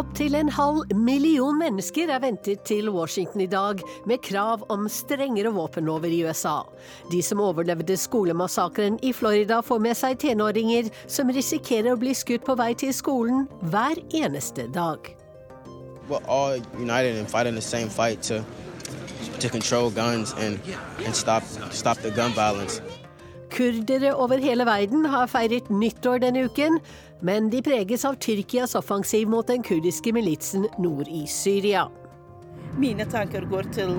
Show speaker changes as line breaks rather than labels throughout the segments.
Opptil en halv million mennesker er ventet til Washington i dag med krav om strengere våpenlover i USA. De som overlevde skolemassakren i Florida får med seg tenåringer som risikerer å bli skutt på vei til skolen hver eneste dag.
We're all united and fighting the same fight to, to and, and stop, stop the gun violence.
Kurdere over hele verden har feiret nyttår denne uken, men de preges av Tyrkias offensiv mot den kurdiske militsen nord i Syria.
Mine tanker går til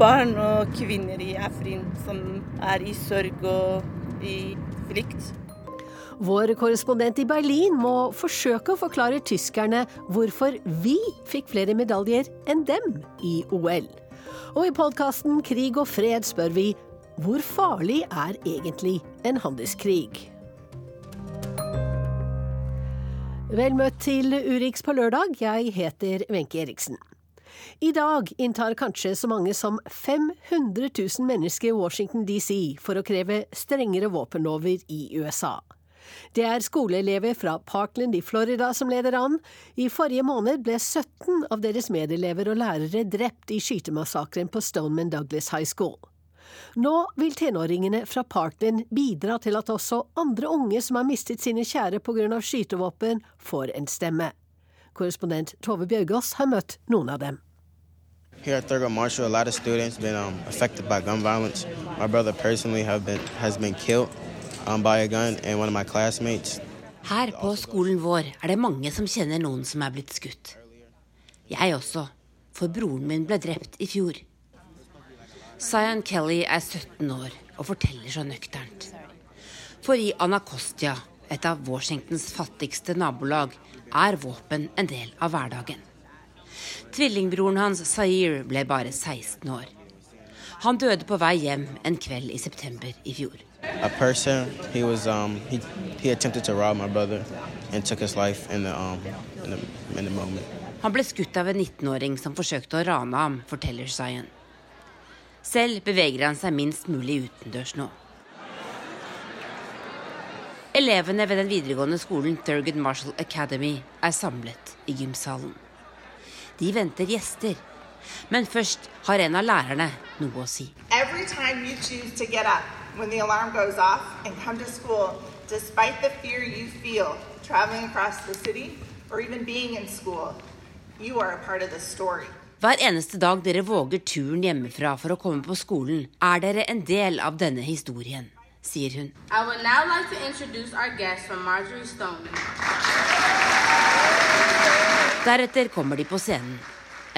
barn og kvinner i Afrin som er i sorg og i frykt.
Vår korrespondent i Berlin må forsøke å forklare tyskerne hvorfor vi fikk flere medaljer enn dem i OL. Og i podkasten Krig og fred spør vi hvor farlig er egentlig en handelskrig? Vel møtt til Urix på lørdag, jeg heter Wenche Eriksen. I dag inntar kanskje så mange som 500 000 mennesker i Washington DC for å kreve strengere våpenlover i USA. Det er skoleelever fra Parkland i Florida som leder an. I forrige måned ble 17 av deres medelever og lærere drept i skytemassakren på Stoneman Douglas High School. Nå vil tenåringene fra Parkland bidra til at også andre unge som har mistet sine kjære pga. skytevåpen, får en stemme. Korrespondent Tove Bjørgaas har møtt noen av dem.
Here at Thurgood Marshall, a lot of students been um, affected by gun violence. My brother personally have been, has been killed um, by a gun, and one of my classmates.
Her på skolen vår er det mange som kjenner noen som er blitt skutt. Jeg også, for broren min ble drept i fjor. Zion Kelly er 17 år og forteller så nøkternt. For i Anacostia, et av Washingtons fattigste nabolag, er våpen en del av hverdagen. Tvillingbroren hans Zair ble bare 16 år. Han døde på vei hjem en kveld i september i fjor.
A person, he was, um, he, he attempted to rob my brother and took his life in the, um, in the, in the moment.
Han ble skutt av en 19-åring som forsøkte å rane ham, forteller Zion. Selv beveger han seg minst mulig utendørs nå. Elevene ved den videregående skolen Thurgood Marshall Academy er samlet i gymsalen. De venter gjester, men først har en av lærerne noe å si.
School, despite the fear you feel traveling across the city or even being in school, you are a part of the story.
Hver eneste dag dere våger turen hjemmefra for å komme på skolen, er dere en del av denne historien, sier hun.
Like.
Deretter kommer de på scenen,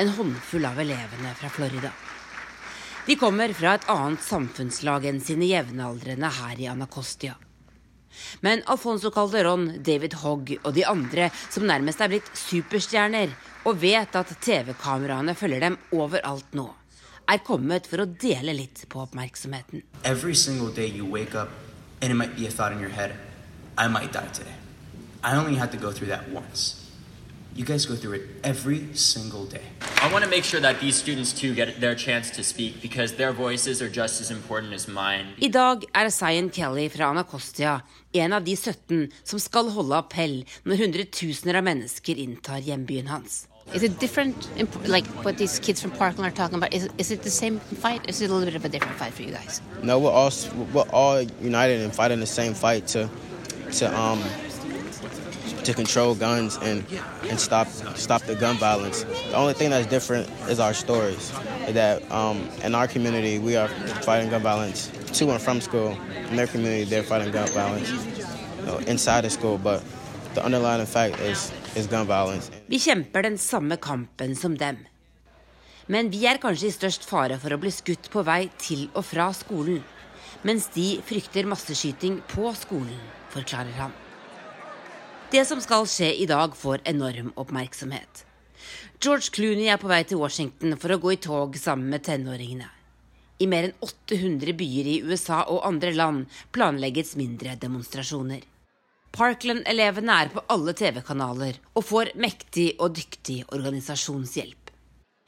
en håndfull av elevene fra Florida. De kommer fra et annet samfunnslag enn sine jevnaldrende her i Anacostia. Men Alfonso Calderón, David Hogg og de andre som nærmest er blitt superstjerner, og vet at TV-kameraene følger dem overalt nå, er kommet for å dele litt på oppmerksomheten.
Up head, I. I only had to go through that once. You guys go through it every single day.
I want to make sure that these students too get their chance to speak because their voices are just as important as mine.
I dag er Zion Kelly fra Anacostia en av de 17 som skal holde appell når hundretusener av mennesker inntar hjembyen hans.
Is it different, like what these kids from Parkland are talking about? Is, is it the same fight? Is it a little bit of a different fight for you guys?
No, we're all we're all united and fighting the same fight to to um to control guns and and stop stop the gun violence. The only thing that's different is our stories. That um, in our community we are fighting gun violence to and from school. In their community they're fighting gun violence you know, inside of school, but the underlying fact is is gun violence.
Vi kjemper den samme kampen som dem. Men vi er kanskje i størst fare for å bli skutt på vei til og fra skolen, mens de frykter masseskyting på skolen, forklarer han. Det som skal skje i dag, får enorm oppmerksomhet. George Clooney er på vei til Washington for å gå i tog sammen med tenåringene. I mer enn 800 byer i USA og andre land planlegges mindre demonstrasjoner. Parkland-elevene er på alle TV-kanaler og får mektig og dyktig organisasjonshjelp.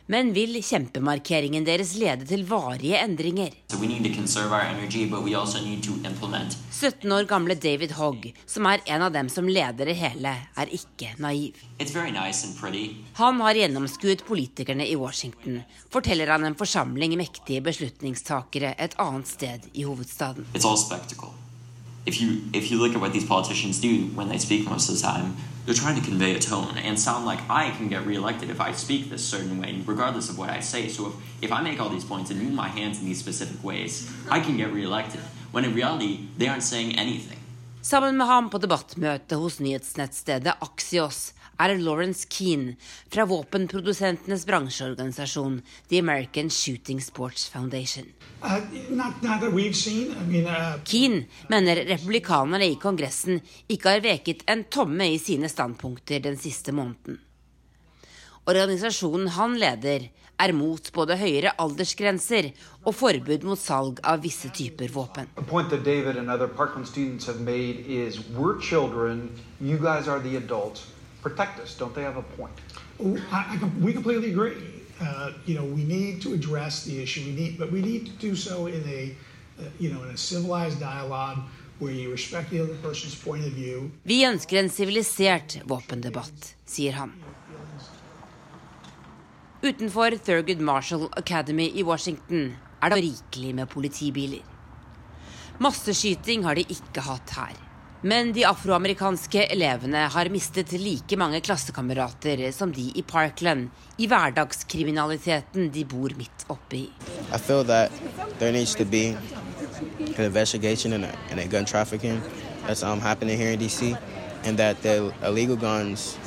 Men vil kjempemarkeringen deres lede til varige endringer?
So we need to conserve our energy, but we also need to implement.
17 år gamle David Hogg, som er en av dem som leder det hele, er ikke naiv. Han har gjennomskuet politikerne i Washington, forteller han en forsamling mektige beslutningstakere et annet sted i hovedstaden.
It's all spectacle. If you if you look at what these politicians do when they speak most of the time, they're trying to convey a tone and sound like I can get reelected if I speak this certain way, regardless of what I say. So if, if I make all these points and move my hands in these specific ways, I can get reelected. When in reality, they aren't saying anything.
Sammen med ham på debattmøte hos nyhetsnettstedet Axios er Lawrence Keane fra våpenprodusentenes bransjeorganisasjon The American Shooting Sports Foundation.
Uh, not, not seen. I mean, uh,
Keane mener republikanerne i Kongressen ikke har veket en tomme i sine standpunkter den siste måneden. Organisasjonen han leder, er mot både høyere aldersgrenser og forbud mot salg av visse typer våpen.
The point that David and other Parkland students have made is we're children, you guys are the adults. Protect us. Don't they have a point?
oh, I, I, we completely agree. Uh, you know, we need to address the issue. We need, but we need to do so in a, uh, you know, in a civilized dialogue where you respect the other person's point of view.
Vi ønsker en sivilisert våpendebatt, sier han. Utenfor Thurgood Marshall Academy i Washington er det rikelig med politibiler. Masseskyting har de ikke hatt her. Men de afroamerikanske elevene har mistet like mange klassekamerater som de i Parkland, i hverdagskriminaliteten de bor midt oppe i.
I feel that there needs to be an investigation in a, in a gun trafficking that's um, happening here in DC, and that the illegal guns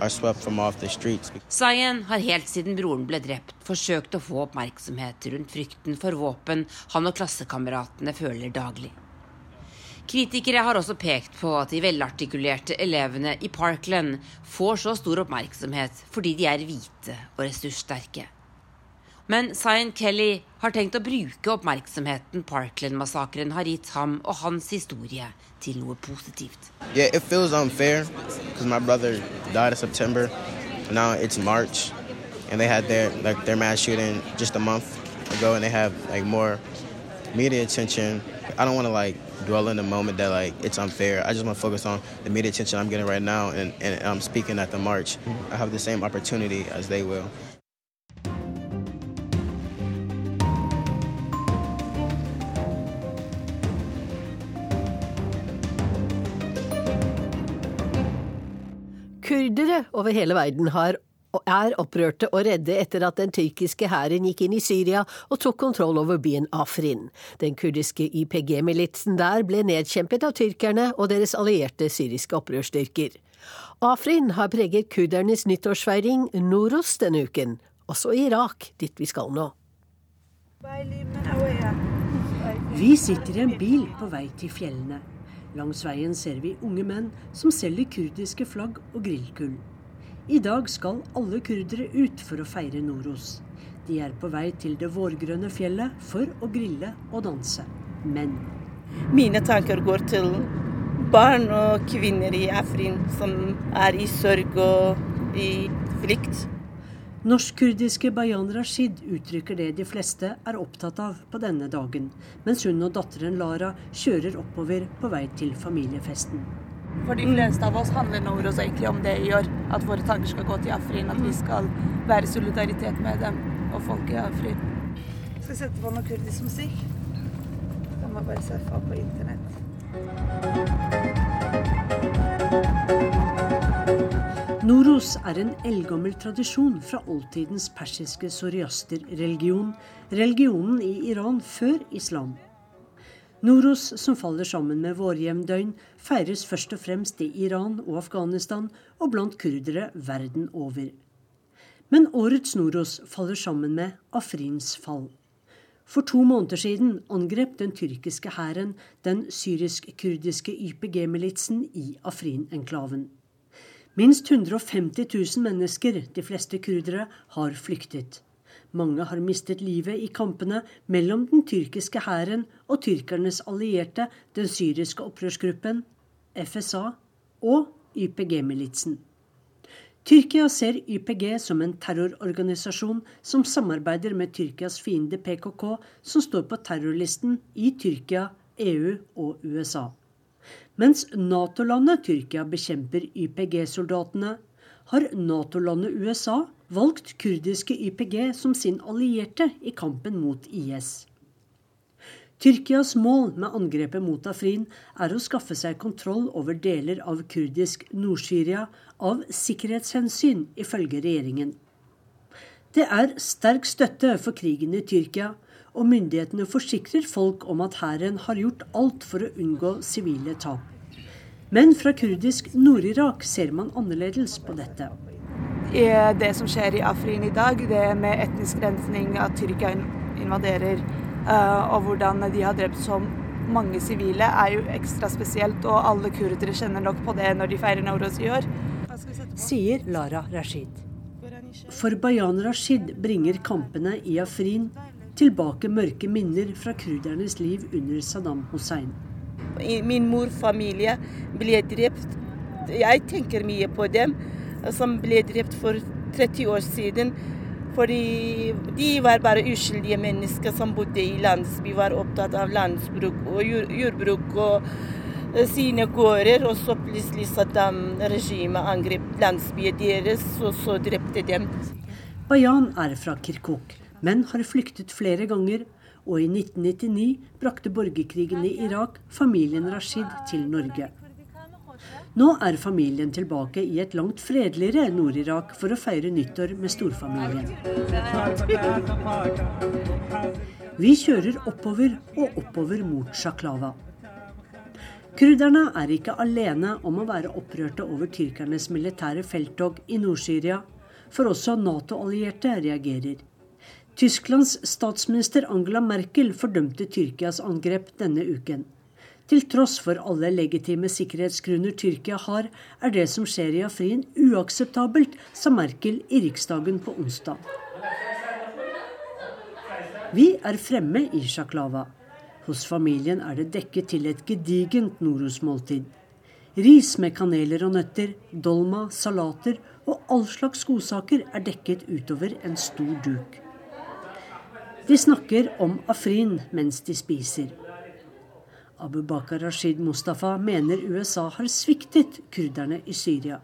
are swept from off the streets.
Zayen har helt siden broren ble drept, forsøkt å få oppmerksomhet rundt frykten for våpen han og klassekameratene føler daglig. Kritikere har også pekt på at de velartikulerte elevene i Parkland får så stor oppmerksomhet fordi de er hvite og ressurssterke. Men Sian Kelly har tenkt å bruke oppmerksomheten Parkland-massakren har gitt ham og hans historie, til noe positivt.
Yeah, it feels unfair because my brother died in September. Now it's March, and they had their like their mass shooting just a month ago, and they have like more media attention. I don't want to like dwell in the moment that like it's unfair. I just want to focus on the media attention I'm getting right now, and and I'm speaking at the march. I have the same opportunity as they will.
Kurdere over hele verden har er opprørte og redde etter at den tyrkiske hæren gikk inn i Syria og tok kontroll over byen Afrin. Den kurdiske YPG-militsen der ble nedkjempet av tyrkerne og deres allierte syriske opprørsstyrker. Afrin har preget kurdernes nyttårsfeiring Noros denne uken, også i Irak, dit vi skal nå.
Vi sitter i en bil på vei til fjellene. Langs veien ser vi unge menn som selger kurdiske flagg og grillkull. I dag skal alle kurdere ut for å feire Noros. De er på vei til det vårgrønne fjellet for å grille og danse. Men
Mine tanker går til barn og kvinner i Afrin som er i sorg og i frykt.
norsk-kurdiske Bayan Rashid uttrykker det de fleste er opptatt av på denne dagen, mens hun og datteren Lara kjører oppover på vei til familiefesten.
For de fleste av oss handler Noros egentlig om det i år. At våre tanker skal gå til Afrin, at vi skal være i solidaritet med dem og folket i Afrin. Skal sette på noe kurdisk musikk. Da må bare surfe på internett.
Noros er en eldgammel tradisjon fra oldtidens persiske soriaster-religion, religionen i Iran før islam. Noros, som faller sammen med vårjevndøgn, feires først og fremst i Iran og Afghanistan og blant kurdere verden over. Men årets Noros faller sammen med Afrins fall. For to måneder siden angrep den tyrkiske hæren den syrisk-kurdiske YPG-militsen i Afrin-enklaven. Minst 150 000 mennesker, de fleste kurdere, har flyktet. Mange har mistet livet i kampene mellom den tyrkiske hæren og tyrkernes allierte, den syriske opprørsgruppen, FSA, og YPG-militsen. Tyrkia ser YPG som en terrororganisasjon som samarbeider med Tyrkias fiende PKK, som står på terrorlisten i Tyrkia, EU og USA. Mens Nato-landet Tyrkia bekjemper YPG-soldatene, har Nato-landet USA valgt kurdiske YPG som sin allierte i kampen mot IS. Tyrkias mål med angrepet mot Afrin er å skaffe seg kontroll over deler av kurdisk Nord-Syria av sikkerhetshensyn, ifølge regjeringen. Det er sterk støtte for krigen i Tyrkia, og myndighetene forsikrer folk om at hæren har gjort alt for å unngå sivile tap. Men fra kurdisk Nord-Irak ser man annerledes på dette.
Det som skjer i Afrin i dag, det med etnisk rensning, at Tyrkia invaderer Eh, og hvordan de har drept så mange sivile, er jo ekstra spesielt. Og alle kurdere kjenner nok på det når de feirer Nowroz i år.
Sier Lara Rashid. For Bayan Rashid bringer kampene i Afrin tilbake mørke minner fra kurdernes liv under Saddam Hussein.
Min mor familie ble drept. Jeg tenker mye på dem som ble drept for 30 år siden. Fordi de var bare uskyldige mennesker som bodde i landsby, var opptatt av landsbruk og jordbruk og eh, sine gårder. Og så plutselig Saddam-regimet angrep landsbyen deres, og så drepte dem.
Bayan er fra Kirkuk, men har flyktet flere ganger. Og i 1999 brakte borgerkrigen i Irak familien Rashid til Norge. Nå er familien tilbake i et langt fredeligere Nord-Irak for å feire nyttår med storfamilien. Vi kjører oppover og oppover mot Sjaklava. Kurderne er ikke alene om å være opprørte over tyrkernes militære felttog i Nord-Syria, for også Nato-allierte reagerer. Tysklands statsminister Angela Merkel fordømte Tyrkias angrep denne uken. Til tross for alle legitime sikkerhetsgrunner Tyrkia har, er det som skjer i Afrin uakseptabelt, sa Merkel i Riksdagen på onsdag. Vi er fremme i Sjaklava. Hos familien er det dekket til et gedigent Noros-måltid. Ris med kaneler og nøtter, dolma, salater og all slags godsaker er dekket utover en stor duk. De snakker om Afrin mens de spiser. Abu Bakar Rashid Mustafa mener USA har sviktet kurderne i Syria.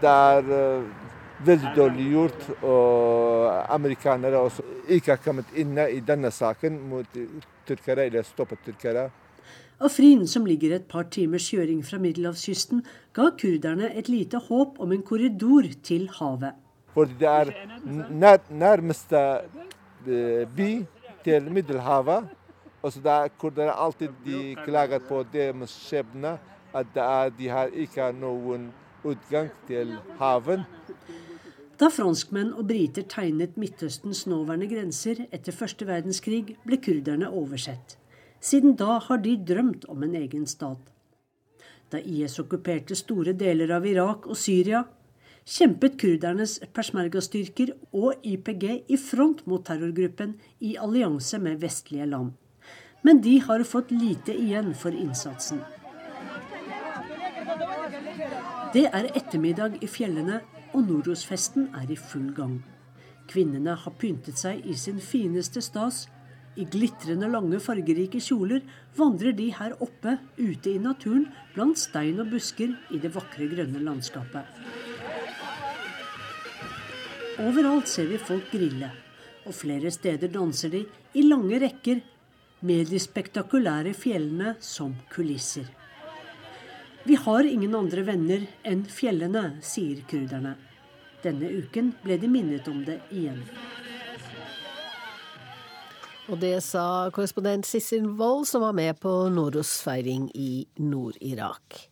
Det er uh, veldig dårlig gjort, og amerikanere også ikke har kommet inn i denne saken mot tyrkere, eller stoppet tyrkere.
Afrin, som ligger et par timers kjøring fra middelhavskysten, ga kurderne et lite håp om en korridor til havet.
Fordi det er nær, nærmeste eh, by til Middelhavet. Altså der, er alltid de klager på deres skjebne, at er, de har ikke noen utgang til haven.
Da franskmenn og briter tegnet Midtøstens nåværende grenser etter første verdenskrig, ble kurderne oversett. Siden da har de drømt om en egen stat. Da IS okkuperte store deler av Irak og Syria, kjempet kurdernes persmergastyrker og YPG i front mot terrorgruppen i allianse med vestlige land men de har fått lite igjen for innsatsen. Det er ettermiddag i fjellene, og Norosfesten er i full gang. Kvinnene har pyntet seg i sin fineste stas. I glitrende, lange, fargerike kjoler vandrer de her oppe, ute i naturen, blant stein og busker i det vakre, grønne landskapet. Overalt ser vi folk grille, og flere steder danser de i lange rekker med de spektakulære fjellene som kulisser. Vi har ingen andre venner enn fjellene, sier kurderne. Denne uken ble de minnet om det igjen.
Og det sa korrespondent Sissel Wold, som var med på Noros feiring i Nord-Irak.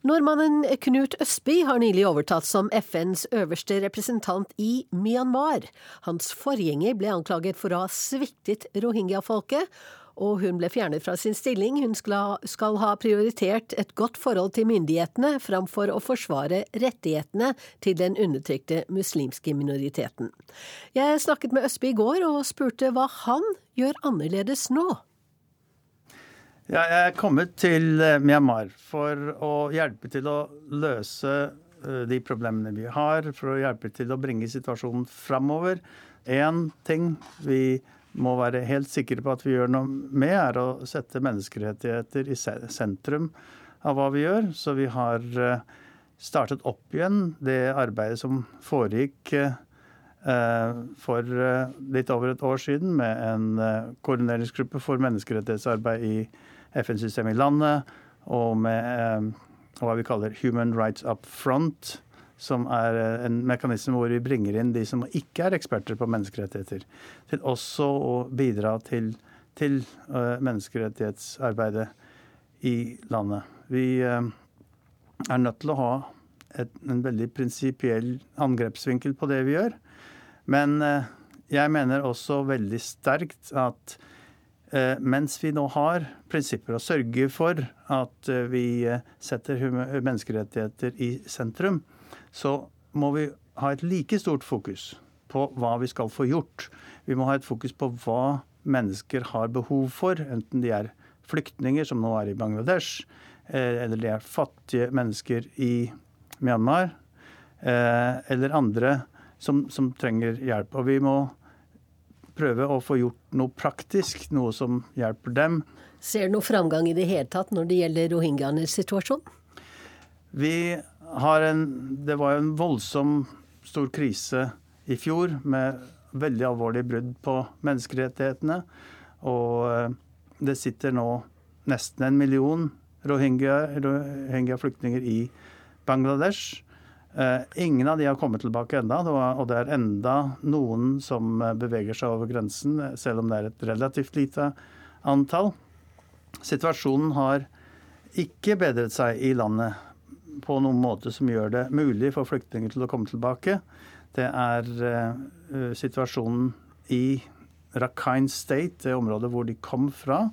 Nordmannen Knut Østby har nylig overtatt som FNs øverste representant i Myanmar. Hans forgjenger ble anklaget for å ha sviktet rohingya-folket, og hun ble fjernet fra sin stilling. Hun skal ha prioritert et godt forhold til myndighetene framfor å forsvare rettighetene til den undertrykte muslimske minoriteten. Jeg snakket med Østby i går og spurte hva han gjør annerledes nå.
Ja, jeg er kommet til eh, Myanmar for å hjelpe til å løse eh, de problemene vi har, for å hjelpe til å bringe situasjonen framover. Én ting vi må være helt sikre på at vi gjør noe med, er å sette menneskerettigheter i sentrum av hva vi gjør. Så vi har eh, startet opp igjen det arbeidet som foregikk for litt over et år siden med en koordineringsgruppe for menneskerettighetsarbeid i FN-systemet i landet, og med hva vi kaller Human Rights Up Front, som er eh, en mekanisme hvor vi bringer inn de som ikke er eksperter på menneskerettigheter, til også å bidra til, til uh, menneskerettighetsarbeidet i landet. Vi er nødt til å ha et, en veldig prinsipiell angrepsvinkel på det vi gjør. Men jeg mener også veldig sterkt at Eh, mens vi nå har prinsipper og sørger for at eh, vi eh, setter menneskerettigheter i sentrum, så må vi ha et like stort fokus på hva vi skal få gjort. Vi må ha et fokus på hva mennesker har behov for, enten de er flyktninger, som nå er i Bangladesh, eller de er fattige mennesker i Myanmar, eller andre som, som trenger hjelp. Og vi må prøve å få gjort noe praktisk, noe som hjelper dem.
Ser du noe framgang i det hele tatt når det gjelder rohingyaenes situasjon?
Vi har en Det var en voldsom stor krise i fjor med veldig alvorlige brudd på menneskerettighetene. Og eh, det sitter nå nesten en million rohingya-flyktninger i Bangladesh. Eh, ingen av de har kommet tilbake enda, og det er enda noen som eh, beveger seg over grensen, eh, selv om det er et relativt lite antall. Situasjonen har ikke bedret seg i landet på noen måte som gjør det mulig for flyktninger til å komme tilbake. Det er situasjonen i Rakhine State, det området hvor de kom fra,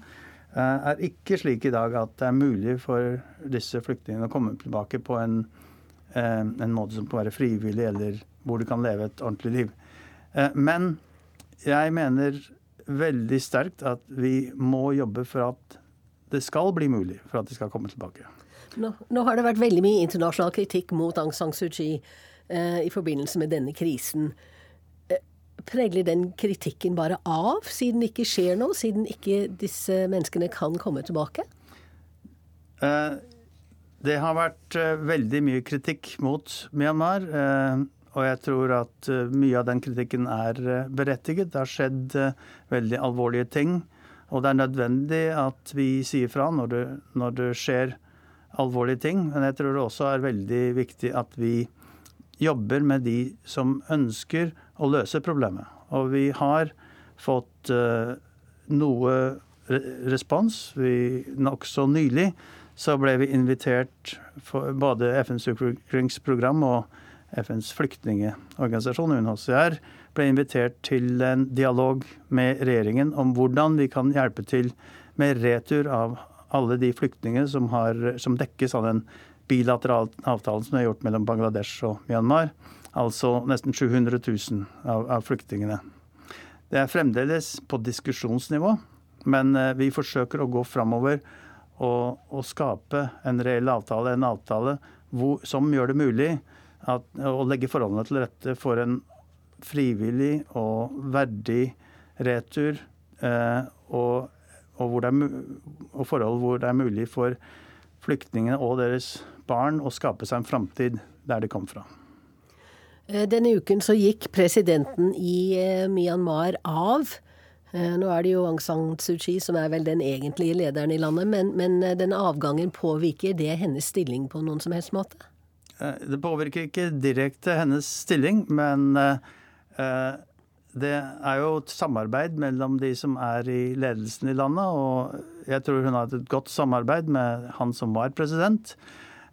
er ikke slik i dag at det er mulig for disse flyktningene å komme tilbake på en en måte som kan være frivillig, eller hvor du kan leve et ordentlig liv. Eh, men jeg mener veldig sterkt at vi må jobbe for at det skal bli mulig for at de skal komme tilbake.
Nå, nå har det vært veldig mye internasjonal kritikk mot Aung San Suu Kyi eh, i forbindelse med denne krisen. Eh, Pregler den kritikken bare av, siden det ikke skjer noe? Siden ikke disse menneskene kan komme tilbake?
Eh, det har vært uh, veldig mye kritikk mot Myanmar. Uh, og jeg tror at uh, mye av den kritikken er berettiget. Det har skjedd veldig alvorlige ting. Og det er nødvendig at vi sier fra når det, når det, skjer alvorlige ting. Men jeg tror det også er veldig viktig at vi jobber med de som ønsker å løse problemet. Og vi har fått noe respons vi nokså nylig så ble vi invitert for både FNs utviklingsprogram og FNs flyktningorganisasjon, UNHCR, ble invitert til en dialog med regjeringen om hvordan vi kan hjelpe til med retur av alle de flyktningene som, som dekkes av den bilaterale avtalen som er gjort mellom Bangladesh og Myanmar. Altså nesten 700 000 av, av flyktningene. Det er fremdeles på diskusjonsnivå, men eh, vi forsøker å gå framover å, å skape en reell avtale, en avtale hvor, som gjør det mulig at, å legge forholdene til rette for en frivillig og verdig retur, eh, og, og, er, og, forhold hvor det er mulig for flyktningene og deres barn å skape seg en framtid der de kom fra.
Eh, denne uken så gikk presidenten i eh, Myanmar av. Eh, nå er det jo Aung San Suu Kyi som er vel den egentlige lederen i landet, men, men denne avgangen påvirker det hennes stilling på noen som helst måte?
Eh, det påvirker ikke direkte hennes stilling, men det er jo et samarbeid mellom de som er i ledelsen i landet, og jeg tror hun har hatt et godt samarbeid med han som var president.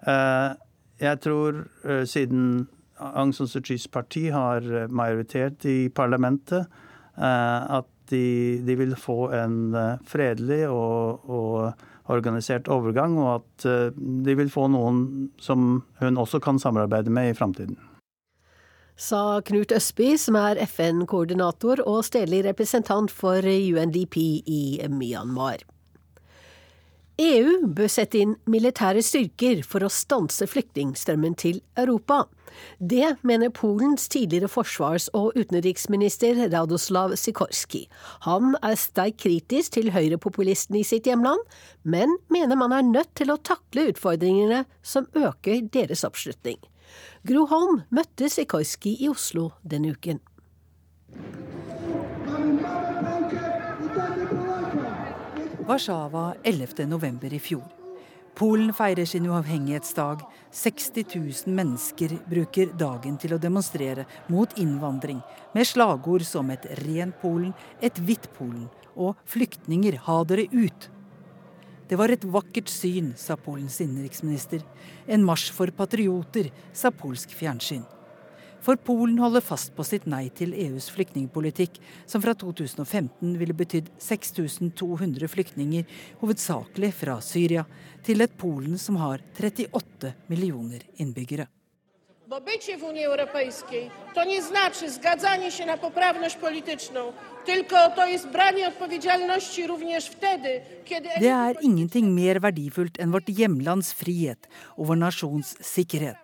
Jeg tror siden Aung San Suu Kyis parti har majoritet i parlamentet, at de, de vil få en eh, fredelig og, og, organisert overgang, og at eh, de vil få noen som hun også kan samarbeide med i framtiden.
Sa Knut Østby, som er FN-koordinator og stedlig representant for UNDP i Myanmar. EU bør sette inn militære styrker for å stanse flyktningstrømmen til Europa. Det mener Polens tidligere forsvars- og utenriksminister Radoslav Sikorski. Han er sterkt kritisk til høyrepopulistene i sitt hjemland, men mener man er nødt til å takle utfordringene som øker deres oppslutning. Gro Holm møtte Sikorski i Oslo denne uken.
Warszawa 11. november i fjor. Polen feirer sin uavhengighetsdag. 60 000 mennesker bruker dagen til å demonstrere mot innvandring, med slagord som et rent Polen, et hvitt Polen og 'flyktninger, ha dere ut'. Det var et vakkert syn, sa Polens innenriksminister. En marsj for patrioter, sa polsk fjernsyn. For Polen holder fast på sitt nei til EUs flyktningpolitikk, som fra 2015 ville betydd 6200 flyktninger, hovedsakelig fra Syria, til et Polen som har 38 millioner innbyggere.
Bo bycie w Unii Europejskiej to nie znaczy zgadzanie się na poprawność polityczną, tylko to jest branie odpowiedzialności również wtedy, kiedy...
Det er ingenting mer verdifullt enn vårt hjemlands frihet og vår nasjons sikkerhet.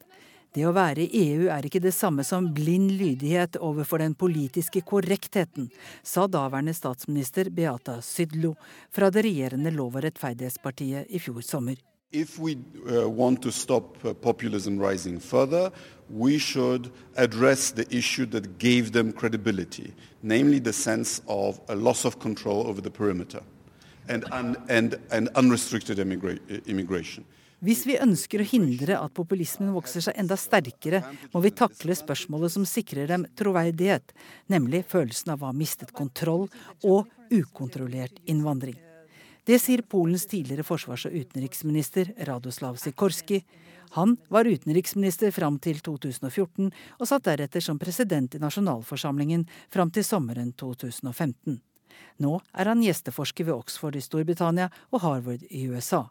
Det å være i EU er ikke det samme som blind lydighet overfor den politiske korrektheten, sa daværende statsminister Beata Sydlo fra det regjerende Lov- og rettferdighetspartiet i fjor sommer.
If we uh, want to stop uh, populism rising further, we should address the issue that gave them credibility, namely the sense of a loss of control over the perimeter and, un and, and unrestricted immigra immigration.
Hvis vi ønsker å hindre at populismen vokser seg enda sterkere, må vi takle spørsmålet som sikrer dem troverdighet, nemlig følelsen av å ha mistet kontroll og ukontrollert innvandring. Det sier Polens tidligere forsvars- og utenriksminister Radoslav Sikorski. Han var utenriksminister fram til 2014, og satt deretter som president i nasjonalforsamlingen fram til sommeren 2015. Nå er han gjesteforsker ved Oxford i Storbritannia og Harvard i USA.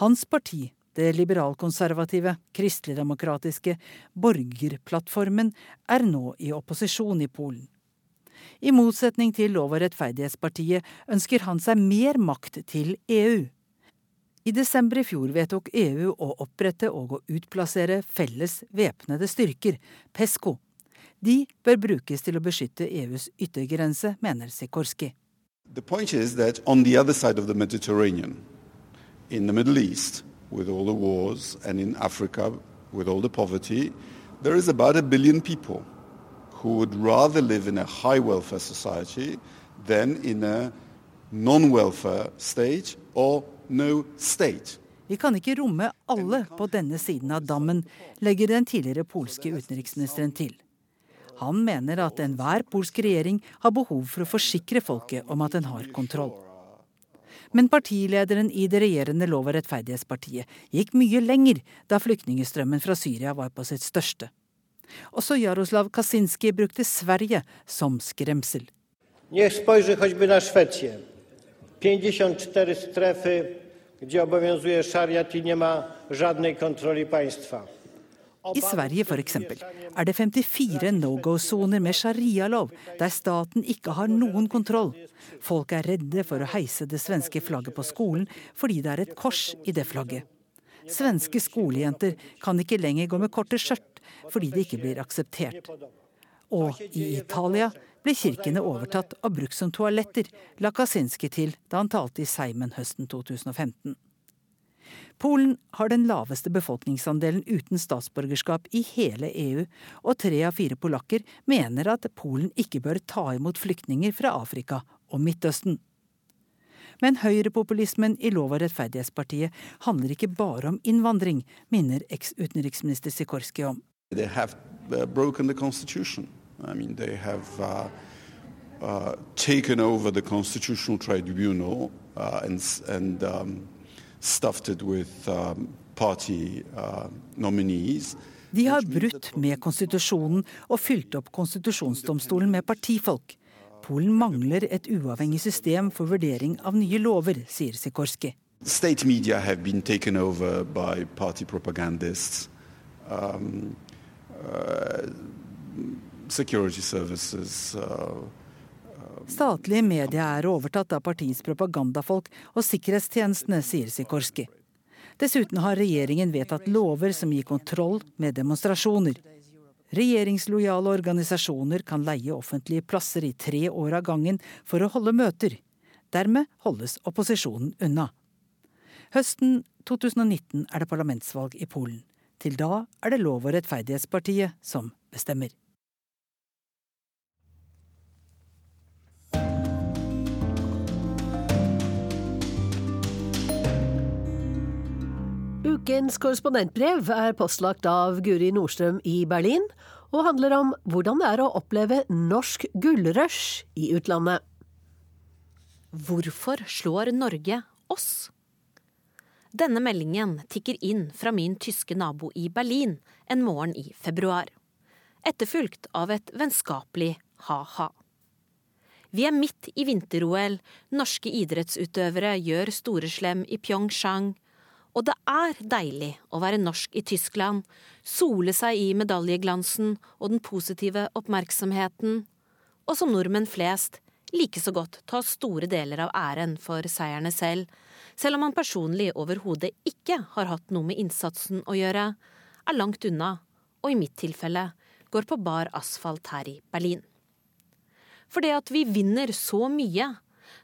Hans parti, det liberalkonservative, kristeligdemokratiske Borgerplattformen, er nå i opposisjon i Polen. I motsetning til Lov- og rettferdighetspartiet ønsker han seg mer makt til EU. I desember i fjor vedtok EU å opprette og å utplassere felles væpnede styrker, PESCO. De bør brukes til å beskytte EUs yttergrense, mener Sikorski.
The point is that on the other side of the in the Middle East, with all the wars, and in Africa, with all the poverty, there is about a billion people who would rather live in a high welfare society than in a non welfare state or no state.
Vi kan ikke romme alle på denne siden av dammen, legger den tidligere polske utenriksministeren til. Han mener at enhver polsk regjering har behov for å forsikre folket om at den har kontroll. Men partilederen i det regjerende Lov- og rettferdighetspartiet gikk mye lenger da flyktningstrømmen fra Syria var på sitt største. Også Jaroslav Kaczynski brukte Sverige som skremsel.
Niech spojrzy choćby na Szwecję. 54 strefy, gdzie obowiązuje szariat i nie ma żadnej.
I Sverige eksempel, er det 54 no go-soner med sharialov, der staten ikke har noen kontroll. Folk er redde for å heise det svenske flagget på skolen fordi det er et kors i det flagget. Svenske skolejenter kan ikke lenger gå med korte skjørt fordi det ikke blir akseptert. Og i Italia ble kirkene overtatt og brukt som toaletter, la Kaczynski til da han talte i Seimen høsten 2015. Polen har den laveste befolkningsandelen uten statsborgerskap i hele EU, og tre av fire polakker mener at Polen ikke bør ta imot flyktninger fra Afrika og Midtøsten. Men høyrepopulismen i Lov- og rettferdighetspartiet handler ikke bare om innvandring, minner eks-utenriksminister Sikorski om.
They have uh, broken the constitution. I mean, uh, uh, taken over the constitutional tribunal uh, and, and um, stuffed with um, party uh, nominees.
De har brutt med konstitusjonen og fylt opp konstitusjonsdomstolen med partifolk. Polen mangler et uavhengig system for vurdering av nye lover, sier Sikorski.
State media have been taken over by party propagandists. Um, uh, security services, uh, uh,
Statlige medier er overtatt av partiets propagandafolk og sikkerhetstjenestene, sier Sikorski. Dessuten har regjeringen vedtatt lover som gir kontroll med demonstrasjoner. Regjeringslojale organisasjoner kan leie offentlige plasser i tre år av gangen for å holde møter. Dermed holdes opposisjonen unna. Høsten 2019 er det parlamentsvalg i Polen. Til da er det Lov- og rettferdighetspartiet som bestemmer.
Ukens korrespondentbrev er postlagt av Guri Nordstrøm i Berlin, og handler om hvordan det er å oppleve norsk gullrush i utlandet.
Hvorfor slår Norge oss? Denne meldingen tikker inn fra min tyske nabo i Berlin en morgen i februar. Etterfulgt av et vennskapelig ha-ha. Vi er midt i vinter-OL, norske idrettsutøvere gjør storeslem i Pyeongchang, og det er deilig å være norsk i Tyskland, sole seg i medaljeglansen og den positive oppmerksomheten, og som nordmenn flest like så godt ta store deler av æren for seierne selv, selv om man personlig overhodet ikke har hatt noe med innsatsen å gjøre, er langt unna, og i mitt tilfelle går på bar asfalt her i Berlin. For det at vi vinner så mye,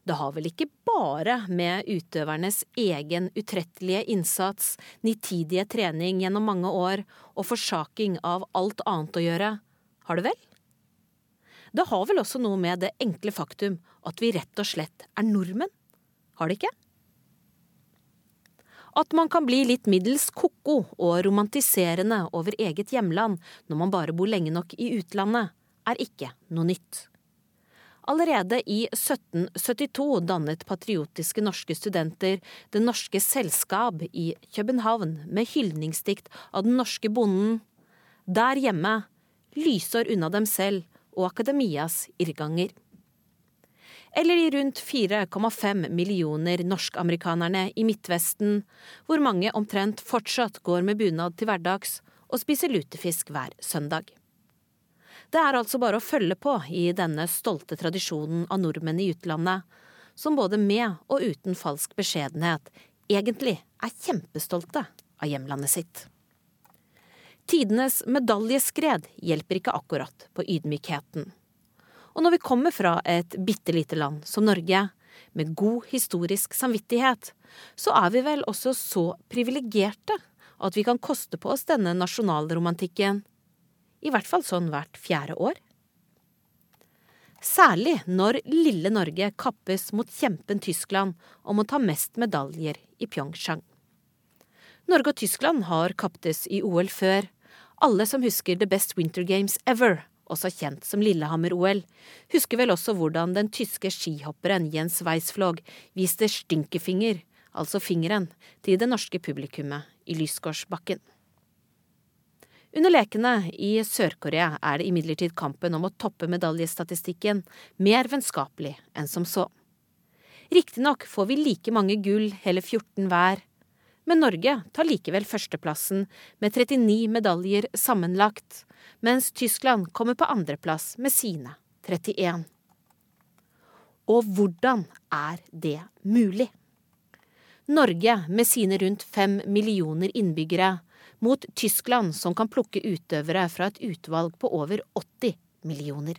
det har vel ikke bare med utøvernes egen utrettelige innsats, nitidige trening gjennom mange år og forsaking av alt annet å gjøre, har det vel? Det har vel også noe med det enkle faktum at vi rett og slett er nordmenn, har det ikke? At man kan bli litt middels ko-ko og romantiserende over eget hjemland når man bare bor lenge nok i utlandet, er ikke noe nytt. Allerede i 1772 dannet patriotiske norske studenter Det Norske Selskap i København med hyldningsdikt av den norske bonden. Der hjemme, lysår unna dem selv og akademias irrganger. Eller de rundt 4,5 millioner norsk-amerikanerne i Midtvesten, hvor mange omtrent fortsatt går med bunad til hverdags og spiser lutefisk hver søndag. Det er altså bare å følge på i denne stolte tradisjonen av nordmenn i utlandet, som både med og uten falsk beskjedenhet egentlig er kjempestolte av hjemlandet sitt. Tidenes medaljeskred hjelper ikke akkurat på ydmykheten. Og når vi kommer fra et bitte lite land som Norge, med god historisk samvittighet, så er vi vel også så privilegerte at vi kan koste på oss denne nasjonalromantikken i hvert fall sånn hvert fjerde år. Særlig når lille Norge kappes mot kjempen Tyskland om å ta mest medaljer i Pyeongchang. Norge og Tyskland har kaptes i OL før. Alle som husker The Best Winter Games Ever, også kjent som Lillehammer-OL, husker vel også hvordan den tyske skihopperen Jens Weisflog viste stinkefinger, altså fingeren, til det norske publikummet i Lysgårdsbakken. Under lekene i Sør-Korea er det imidlertid kampen om å toppe medaljestatistikken mer vennskapelig enn som så. Riktignok får vi like mange gull, hele 14 hver, men Norge tar likevel førsteplassen med 39 medaljer sammenlagt, mens Tyskland kommer på andreplass med sine 31. Og hvordan er det mulig? Norge med sine rundt fem millioner innbyggere mot Tyskland, som kan plukke utøvere fra et utvalg på over 80 millioner.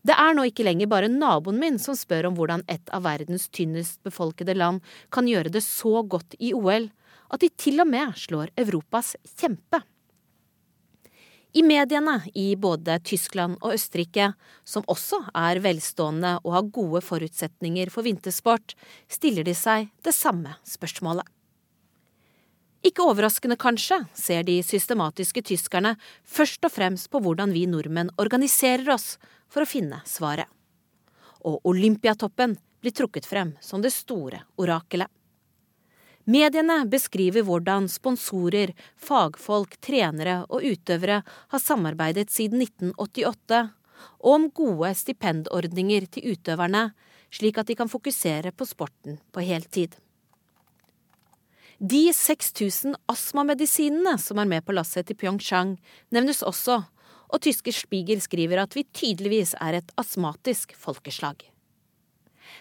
Det er nå ikke lenger bare naboen min som spør om hvordan et av verdens tynnest befolkede land kan gjøre det så godt i OL at de til og med slår Europas kjempe. I mediene i både Tyskland og Østerrike, som også er velstående og har gode forutsetninger for vintersport, stiller de seg det samme spørsmålet. Ikke overraskende, kanskje, ser de systematiske tyskerne først og fremst på hvordan vi nordmenn organiserer oss for å finne svaret. Og Olympiatoppen blir trukket frem som det store orakelet. Mediene beskriver hvordan sponsorer, fagfolk, trenere og utøvere har samarbeidet siden 1988, og om gode stipendordninger til utøverne, slik at de kan fokusere på sporten på heltid. De 6000 astmamedisinene som er med på lasset til Pyeongchang, nevnes også, Og tyske Spiegel skriver at vi tydeligvis er et astmatisk folkeslag.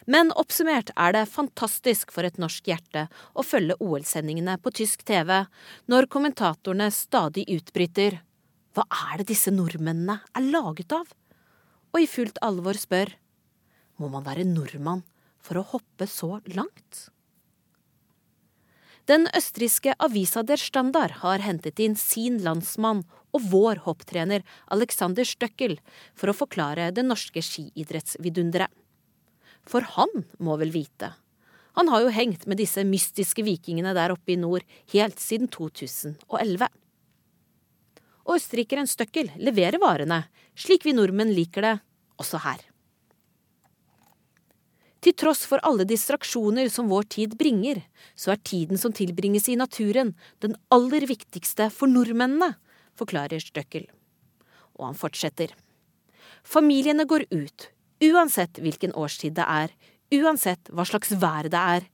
Men oppsummert er det fantastisk for et norsk hjerte å følge OL-sendingene på tysk TV når kommentatorene stadig utbryter hva er det disse nordmennene er laget av? Og i fullt alvor spør må man være nordmann for å hoppe så langt? Den østerrikske avisa Der Standard har hentet inn sin landsmann og vår hopptrener Alexander Støkkel for å forklare det norske skiidrettsvidunderet. For han må vel vite. Han har jo hengt med disse mystiske vikingene der oppe i nord helt siden 2011. Og østerrikeren Støkkel leverer varene, slik vi nordmenn liker det, også her. Til tross for alle distraksjoner som vår tid bringer, så er tiden som tilbringes i naturen, den aller viktigste for nordmennene, forklarer Støkkel. Og han fortsetter. Familiene går ut, Uansett hvilken årstid det er, uansett hva slags vær det er.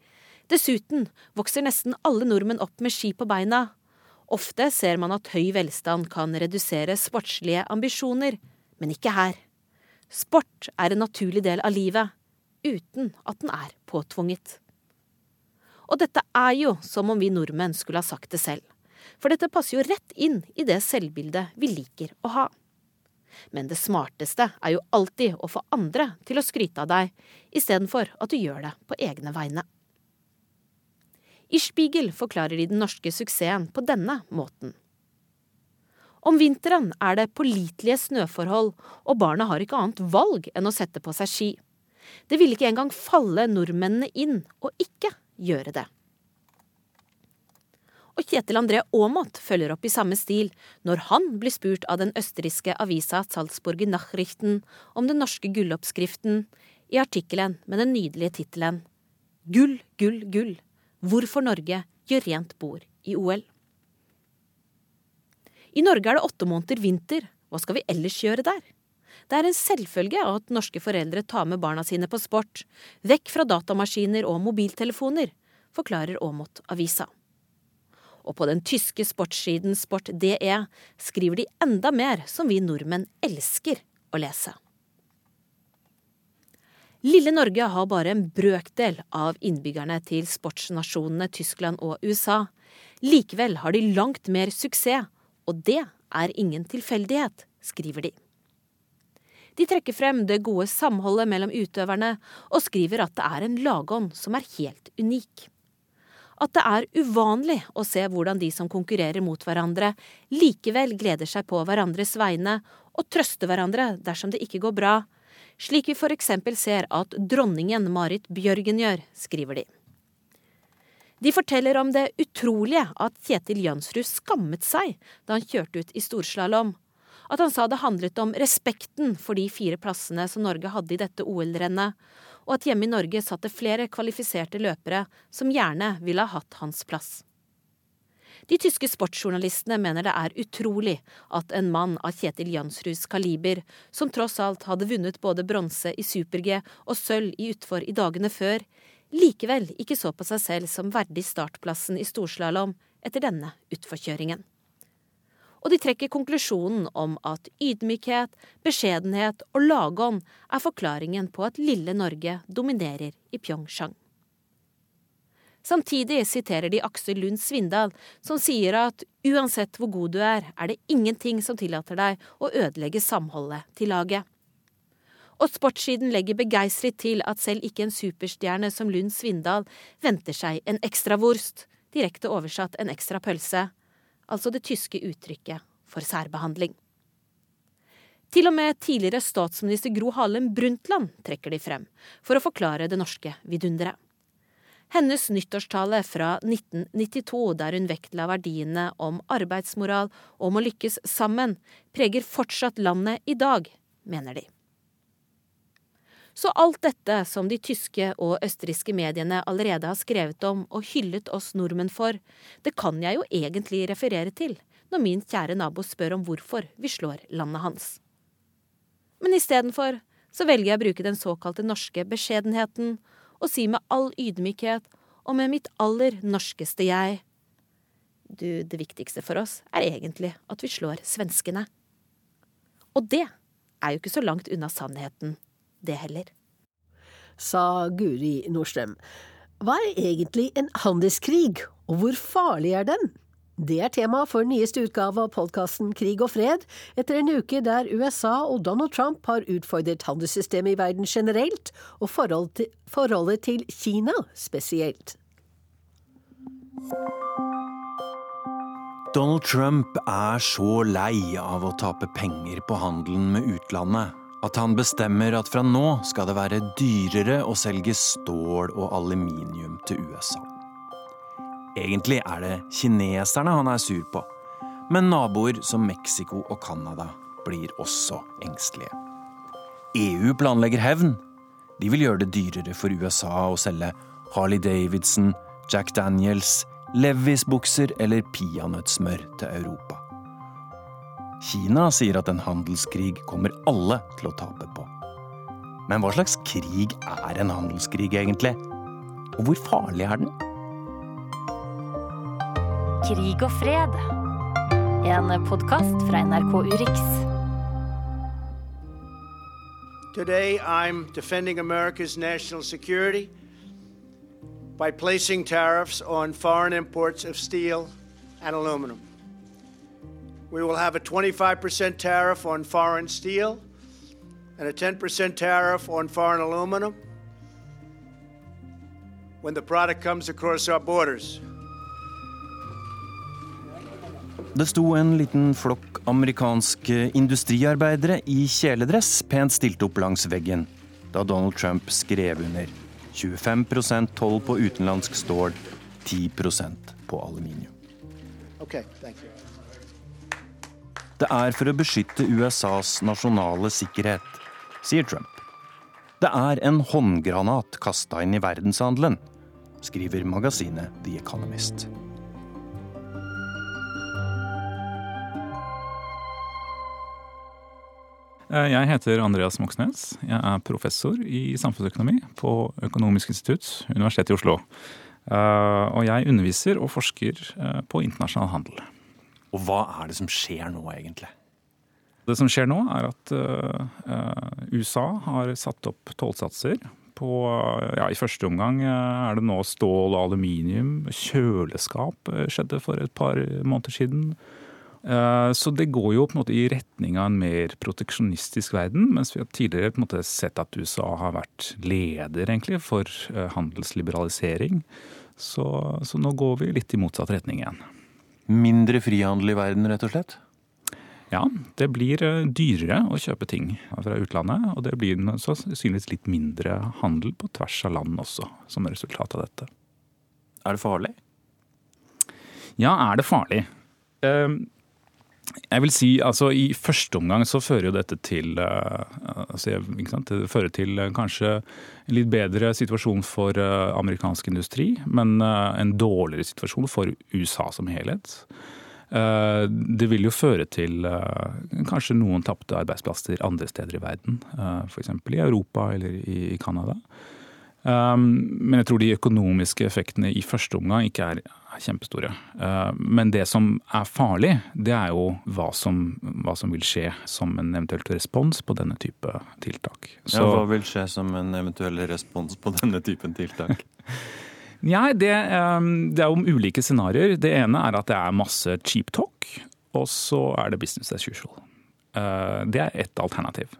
Dessuten vokser nesten alle nordmenn opp med ski på beina. Ofte ser man at høy velstand kan redusere sportslige ambisjoner, men ikke her. Sport er en naturlig del av livet, uten at den er påtvunget. Og dette er jo som om vi nordmenn skulle ha sagt det selv, for dette passer jo rett inn i det selvbildet vi liker å ha. Men det smarteste er jo alltid å få andre til å skryte av deg, istedenfor at du gjør det på egne vegne. I Spiegel forklarer de den norske suksessen på denne måten. Om vinteren er det pålitelige snøforhold, og barna har ikke annet valg enn å sette på seg ski. Det ville ikke engang falle nordmennene inn å ikke gjøre det og Kjetil André Aamodt følger opp i samme stil når han blir spurt av den østerrikske avisa Salzburger Nachrichten om den norske gulloppskriften i artikkelen med den nydelige tittelen Gull, gull, gull. Hvorfor Norge gjør rent bord i OL. I Norge er det åtte måneder vinter. Hva skal vi ellers gjøre der? Det er en selvfølge at norske foreldre tar med barna sine på sport, vekk fra datamaskiner og mobiltelefoner, forklarer Aamodt avisa og på den tyske sportssiden Sport.de skriver de enda mer som vi nordmenn elsker å lese. Lille Norge har bare en brøkdel av innbyggerne til sportsnasjonene Tyskland og USA. Likevel har de langt mer suksess, og det er ingen tilfeldighet, skriver de. De trekker frem det gode samholdet mellom utøverne, og skriver at det er en lagånd som er helt unik at det er uvanlig å se hvordan de som konkurrerer mot hverandre, likevel gleder seg på hverandres vegne og trøster hverandre dersom det ikke går bra, slik vi for eksempel ser at dronningen Marit Bjørgen gjør, skriver de. De forteller om det utrolige at Kjetil Jansrud skammet seg da han kjørte ut i storslalåm. At han sa det handlet om respekten for de fire plassene som Norge hadde i dette OL-rennet, og at hjemme i Norge satt det flere kvalifiserte løpere som gjerne ville ha hatt hans plass. De tyske sportsjournalistene mener det er utrolig at en mann av Kjetil Jansruds kaliber, som tross alt hadde vunnet både bronse i super-G og sølv i utfor i dagene før, likevel ikke så på seg selv som verdig startplassen i storslalåm etter denne utforkjøringen og de trekker konklusjonen om at ydmykhet, beskjedenhet og lagånd er forklaringen på at lille Norge dominerer i Pyeongchang. Samtidig siterer de Aksel Lund Svindal, som sier at uansett hvor god du er, er det ingenting som tillater deg å ødelegge samholdet til laget. Og sportssiden legger begeistret til at selv ikke en superstjerne som Lund Svindal venter seg en ekstra wurst, direkte oversatt en ekstra pølse, altså det tyske uttrykket for særbehandling. Til og med tidligere statsminister Gro Harlem Brundtland trekker de frem for å forklare det norske vidunderet. Hennes nyttårstale fra 1992, der hun vektla verdiene om arbeidsmoral og om å lykkes sammen, preger fortsatt landet i dag, mener de. Så alt dette som de tyske og østerrikske mediene allerede har skrevet om og hyllet oss nordmenn for, det kan jeg jo egentlig referere til når min kjære nabo spør om hvorfor vi slår landet hans. Men istedenfor så velger jeg å bruke den såkalte norske beskjedenheten og si med all ydmykhet og med mitt aller norskeste jeg Du, det viktigste for oss er egentlig at vi slår svenskene. Og det er jo ikke så langt unna sannheten, det heller.
Sa Guri Nordstrøm. Hva er egentlig en handelskrig, og hvor farlig er den? Det er tema for nyeste utgave av podkasten Krig og fred, etter en uke der USA og Donald Trump har utfordret handelssystemet i verden generelt, og forhold til, forholdet til Kina spesielt.
Donald Trump er så lei av å tape penger på handelen med utlandet at han bestemmer at fra nå skal det være dyrere å selge stål og aluminium til USA. Egentlig er det kineserne han er sur på, men naboer som Mexico og Canada blir også engstelige. EU planlegger hevn. De vil gjøre det dyrere for USA å selge Harley Davidson, Jack Daniels, Levis-bukser eller peanøttsmør til Europa. Kina sier at en handelskrig kommer alle til å tape på. Men hva slags krig er en handelskrig, egentlig? Og hvor farlig er den?
Krig og fred. En podkast fra NRK Urix.
Today I'm defending America's national security by placing tariffs on foreign imports of steel and aluminum. We will have a 25% tariff on foreign steel and a 10% tariff on foreign aluminum when the product comes across our borders.
Det sto en liten flokk amerikanske industriarbeidere i kjeledress pent stilt opp langs veggen da Donald Trump skrev under 25 toll på utenlandsk stål, 10 på aluminium.
Okay, thank you.
Det er for å beskytte USAs nasjonale sikkerhet, sier Trump. Det er en håndgranat kasta inn i verdenshandelen, skriver magasinet The Economist.
Eh, jeg heter Andreas Moxnes. Jeg er professor i samfunnsøkonomi på Økonomisk institutt, Universitetet i Oslo. Eh, og jeg underviser og forsker eh, på internasjonal handel.
Og hva er det som skjer nå, egentlig?
Det som skjer nå, er at USA har satt opp tollsatser på ja, I første omgang er det nå stål og aluminium. Kjøleskap skjedde for et par måneder siden. Så det går jo på en måte i retning av en mer proteksjonistisk verden, mens vi har tidligere på en måte sett at USA har vært leder egentlig for handelsliberalisering. Så, så nå går vi litt i motsatt retning igjen.
Mindre frihandel i verden, rett og slett?
Ja, det blir dyrere å kjøpe ting fra utlandet. Og det blir sannsynligvis litt mindre handel på tvers av land også, som resultat av dette.
Er det farlig?
Ja, er det farlig? Jeg vil si, altså I første omgang så fører jo dette til altså, Det fører til kanskje en litt bedre situasjon for amerikansk industri, men en dårligere situasjon for USA som helhet. Det vil jo føre til kanskje noen tapte arbeidsplasser andre steder i verden. F.eks. i Europa eller i Canada. Men jeg tror de økonomiske effektene i første omgang ikke er kjempestore. Men det som er farlig, det er jo hva som, hva som vil skje som en eventuell respons på denne type tiltak.
Så, ja, hva vil skje som en eventuell respons på denne typen tiltak?
Nei, det, det, er om ulike scenarioer. Det ene er at det er masse cheap talk, og så er det business as usual. Det er ett alternativ.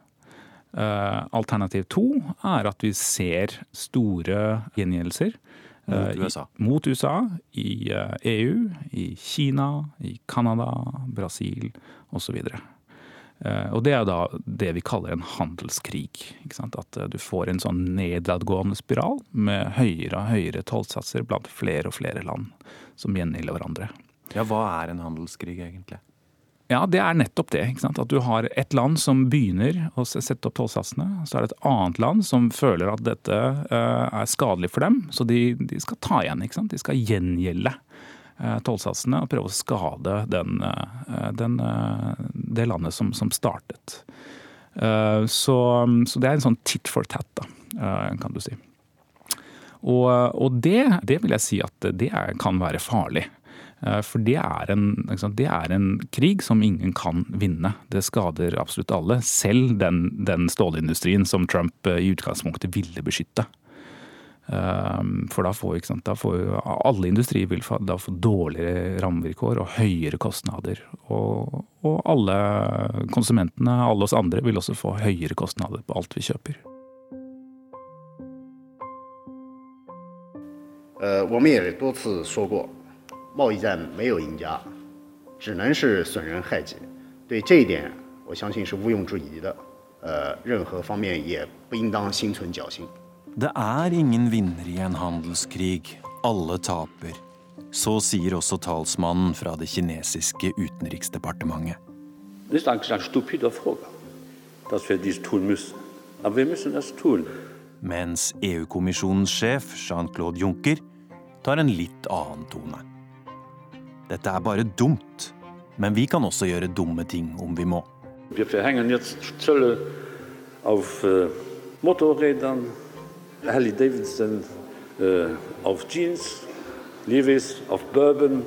Alternativ to er at vi ser store gjengjeldelser.
Mot USA.
I, mot USA, I EU, i Kina, i Canada, Brasil osv. Og det er da det vi kaller en handelskrig. At du får en sånn nedadgående spiral med høyere og høyere tollsatser blant flere og flere land som gjengjelder hverandre.
Ja, Hva er en handelskrig egentlig?
Ja, Det er nettopp det. At du har et land som begynner å sette opp tollsatsene. Så er det et annet land som føler at dette er skadelig for dem, så de, de skal ta igjen. De skal gjengjelde tollsatsene og prøve å skade den, den, det landet som, som startet. Så, så, det er en sånn tit for tat, da, kan du si. Og, og det, det, vil jeg si at det kan være farlig. For det er, en, det er, en, krig som ingen kan vinne. Det skader absolutt alle. Selv den, den stålindustrien som Trump i utgangspunktet ville beskytte. Ehm, for da får, sant, da får alle industrier vil da få dårligere rammevilkår og høyere kostnader. Og, og, alle konsumentene, alle oss andre, vil også få høyere kostnader på alt vi kjøper.
呃，我们也多次说过， 贸易战没有赢家，只能是损人害己。对这一点，我相信是毋庸置疑的。呃，任何方面也不应当心存侥幸。
det er ingen vinner i en handelskrig. Alle taper. Så sier også talsmannen fra det kinesiske utenriksdepartementet. Mens EU-kommisjonens sjef Jean-Claude Juncker tar en litt annen tone. Dette er bare dumt, men vi kan også gjøre dumme ting om vi må.
Vi forhenger jetzt Zölle auf äh, Motorrädern, Harley Davidson äh, auf Jeans, Levis auf Bourbon.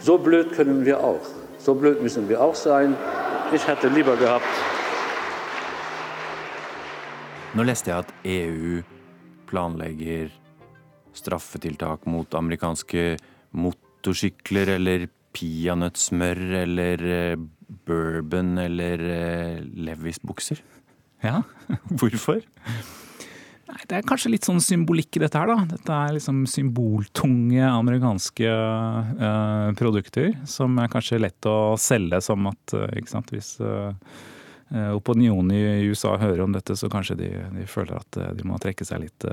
So blöd können wir auch. So blöd müssen wir auch sein. Ich hätte lieber gehabt.
Nå leste jeg at EU planlegger straffetiltak mot amerikanske motorsykler eller peanøttsmør eller eh, bourbon eller eh, Levis-bukser.
Ja, hvorfor? Nei, Det er kanskje litt sånn symbolikk i dette her, da. Dette er liksom symboltunge amerikanske uh, produkter som er kanskje lett å selge som at uh, ikke sant, Hvis uh, opinionen i USA hører om dette, så kanskje de, de føler at de må trekke seg litt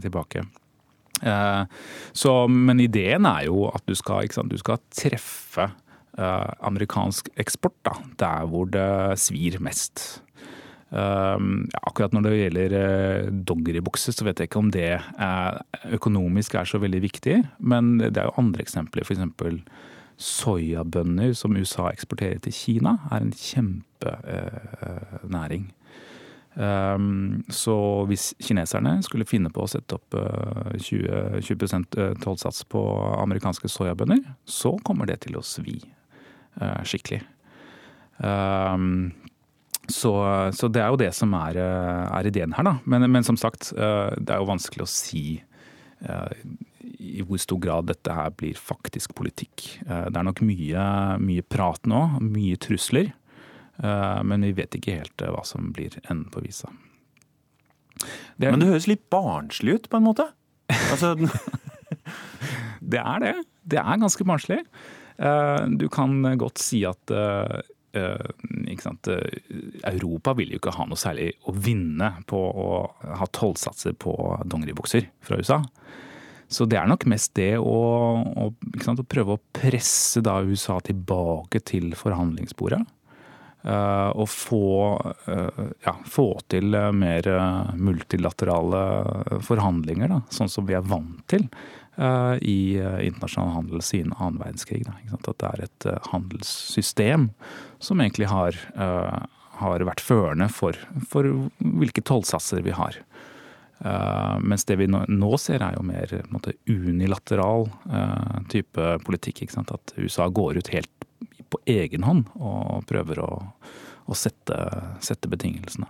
tilbake. Så, men ideen er jo at du skal, sant, du skal treffe amerikansk eksport da, der hvor det svir mest. Ja, akkurat når det gjelder uh, dongeribukser, så vet jeg ikke om det er, økonomisk er så veldig viktig. Men det er jo andre eksempler. F.eks. soyabønner som USA eksporterer til Kina, er en kjempenæring. Uh, så hvis kineserne skulle finne på å sette opp uh, 20, 20 tollsats på amerikanske soyabønner, så kommer det til å svi uh, skikkelig. Um, så, så, det er jo det som er, eh, er ideen her, da. Men, men, som sagt, eh, det er jo vanskelig å si eh, i hvor stor grad dette her blir faktisk politikk. Det er nok mye, mye prat nå, mye trusler. Men vi vet ikke helt hva som blir enden på visa.
Det, men det høres litt barnslig ut, på en måte? Altså...
det er det. Det er ganske barnslig. Du kan godt si at Eh, eh, Europa vil jo ikke ha noe særlig å vinne på å ha tollsatser på dongeribukser fra USA. Så det er nok mest det å, å, sant, å prøve å presse USA tilbake til forhandlingsbordet. Og få, uh, ja, få til mer multilaterale forhandlinger, da, sånn som vi er vant til. Eh, i eh, internasjonal handel siden annen verdenskrig. At det er et eh, handelssystem som egentlig har, har vært førende for, for hvilke tollsatser vi har. Mens det vi nå, ser er jo mer måte, unilateral type politikk. At USA går ut helt på egen hånd og prøver å, å sette, sette, betingelsene.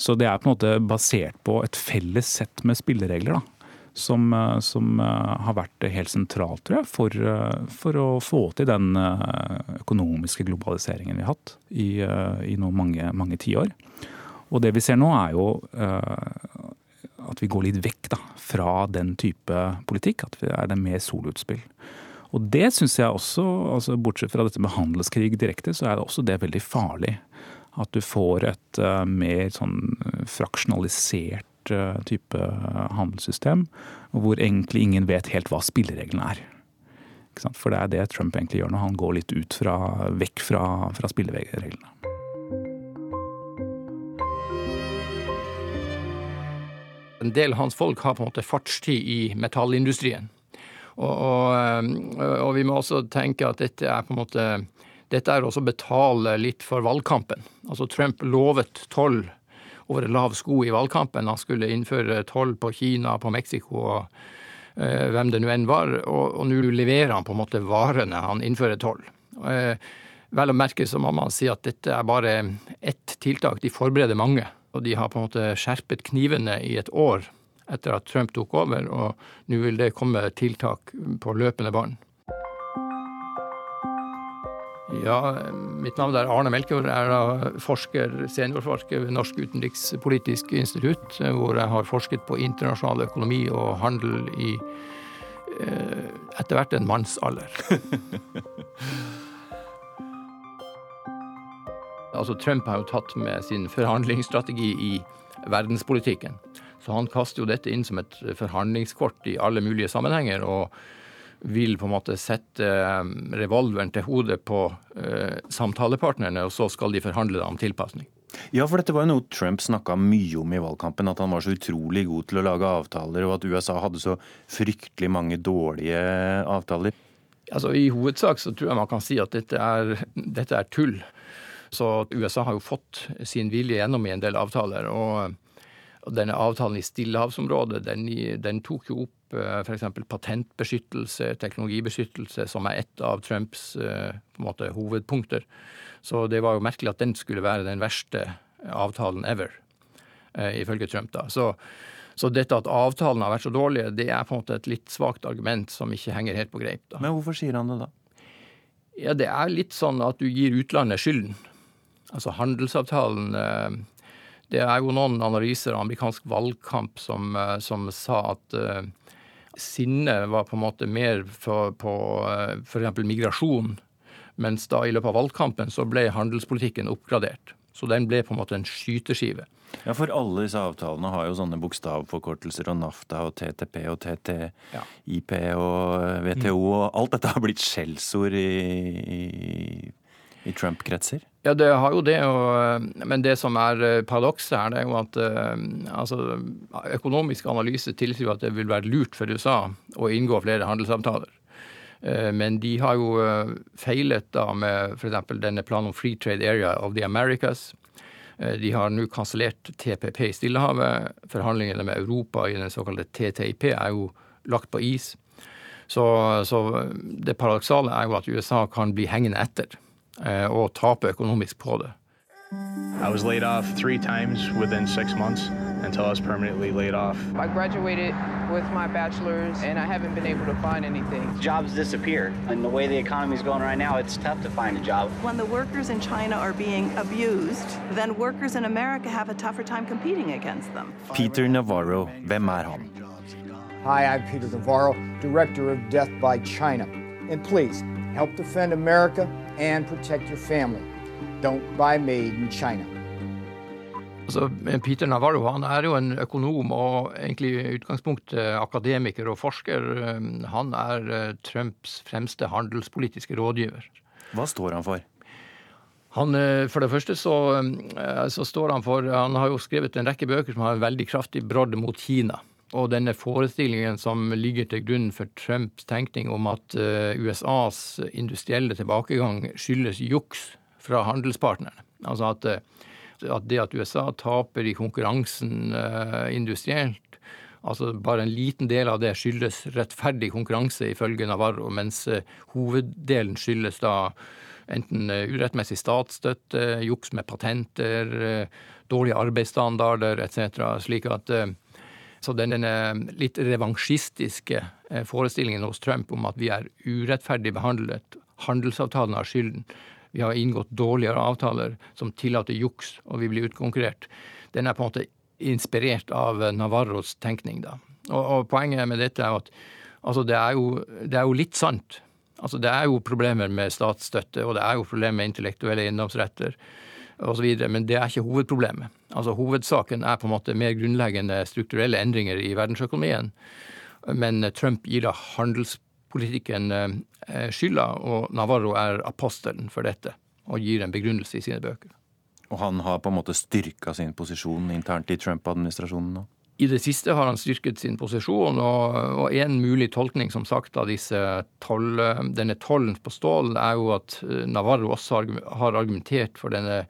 Så det er på en måte basert på et felles sett med spilleregler. Da som, eh, som eh, har vært helt sentralt, tror jeg, for, eh, for, å få til den økonomiske globaliseringen vi har hatt i, i nå mange, mange tiår. Og det vi ser nå, er jo at vi går litt vekk da, fra den type politikk. At vi er det mer soloutspill. Og det syns jeg også, altså bortsett fra dette med handelskrig direkte, så er det også det veldig farlig. At du får et uh, mer sånn fraksjonalisert uh, type handelssystem, hvor egentlig ingen vet helt hva spillereglene er. For det er det Trump egentlig gjør når han går litt ut fra, vekk fra, fra spillereglene.
En del av hans folk har på en måte fartstid i metallindustrien. Og, og, eh, og, vi må også tenke at dette er på en måte dette er også å betale litt for valgkampen. Altså Trump lovet toll over lav sko i valgkampen. Han skulle innføre toll på Kina, på Mexico og hvem det nå enn var, og, og nå leverer han på en måte varene han innfører toll. Vel å merke så må man si at dette er bare ett tiltak. De forbereder mange. Og de har på en måte skjerpet knivene i et år etter at Trump tok over, og nå vil det komme tiltak på løpende bånd. Ja, mitt navn er Arne Melkjord. Jeg er forsker, seniorforsker ved Norsk utenrikspolitisk institutt, hvor jeg har forsket på internasjonal økonomi og handel i eh, etter hvert en mannsalder. Altså, Trump har jo tatt med sin forhandlingsstrategi i verdenspolitikken. Så han kaster jo dette inn som et forhandlingskort i alle mulige sammenhenger. og vil på en måte sette eh, revolveren til hodet på eh, samtalepartnerne, og så skal de forhandle om tilpasning.
Ja, for dette var jo noe Trump snakka mye om i valgkampen. At han var så utrolig god til å lage avtaler, og at USA hadde så fryktelig mange dårlige avtaler.
Altså, I hovedsak så tror jeg man kan si at dette er, dette er tull. Så USA har jo fått sin vilje gjennom i en del avtaler. Og, og denne avtalen i Stillehavsområdet den, den tok jo opp eh, f.eks. patentbeskyttelse, teknologibeskyttelse, som er et av Trumps eh, måte, hovedpunkter. Så det var jo merkelig at den skulle være den verste avtalen ever, eh, ifølge Trump. da. Så, så dette at avtalen har vært så dårlige, det er på en måte et litt svakt argument som ikke henger helt på greip. da.
Men hvorfor sier han det da?
Ja, Det er litt sånn at du gir utlandet skylden. Altså handelsavtalen Det er jo noen analyser av amerikansk valgkamp som, eh, som sa at uh, sinnet var på en måte mer for, på uh, f.eks. migrasjon. Mens da i løpet av valgkampen så ble handelspolitikken oppgradert. Så den ble på en måte en skyteskive.
Ja, for alle disse avtalene har jo sånne bokstavforkortelser, og NAFTA og TTP og TTIP og WTO, og alt dette har blitt skjellsord i, i i Trump-kretser?
Ja, det har jo det. Og, men det som er eh, paradokset her, det er jo at eh, altså, økonomisk analyse tilsier at det vil være lurt for USA å inngå flere handelsavtaler. Eh, men de har jo feilet da med f.eks. denne planen om Free Trade Area of the Americas. De har nå kansellert TPP i Stillehavet. Forhandlingene med Europa i den såkalte TTIP er jo lagt på is. Så, så det paradoksale er jo at USA kan bli hengende etter. Eh, og tape økonomisk på det.
I was laid off three times within six months until I was permanently laid off.
I graduated with my bachelor's and I haven't been able to find anything.
Jobs disappear. And the way the economy is going right now, it's tough to find a job.
When the workers in China are being abused, then workers in America have a tougher time competing against them.
Peter Navarro, hvem er han?
Hi, I'm Peter Navarro, Director of Death by China. And please, help defend America and protect your family. Don't buy made in China.
Altså, Peter Navarro han er jo en økonom og egentlig i utgangspunktet akademiker og forsker. Han er eh, Trumps fremste handelspolitiske rådgiver.
Hva står han for?
Han, eh, for det første så, eh, så, står han for Han har jo skrevet en rekke bøker som har en veldig kraftig brodd mot Kina. Og denne forestillingen som ligger til grunn for Trumps tenkning om at eh, USAs industrielle tilbakegang skyldes juks fra handelspartnerne. Altså at, eh, at det at USA taper i konkurransen uh, industrielt, altså bare en liten del av det skyldes rettferdig konkurranse, ifølge Navarro, mens hoveddelen skyldes da enten urettmessig statsstøtte, juks med patenter, dårlige arbeidsstandarder etc. Slik at så denne litt revansjistiske eh, forestillingen hos Trump om at vi er urettferdig behandlet, handelsavtalen har skylden, vi har inngått dårligere avtaler som tillater juks, og vi blir utkonkurrert, den er på en måte inspirert av Navarros tenkning. da. Og, og Poenget med dette er at altså det, er jo, det er jo litt sant. Altså Det er jo problemer med statsstøtte, og det er jo problemer med intellektuelle eiendomsretter osv., men det er ikke hovedproblemet. Altså Hovedsaken er på en måte mer grunnleggende strukturelle endringer i verdensøkonomien. Men Trump gir da handelspolitikken eh, skylda, og Navarro er apostelen for dette og gir en begrunnelse i sine bøker.
Og han har på en måte styrka sin posisjon internt i Trump-administrasjonen nå?
I det siste har han styrket sin posisjon, og, og en mulig tolkning som sagt av toll, denne tollen på stål er jo at eh, Navarro også har argumentert for denne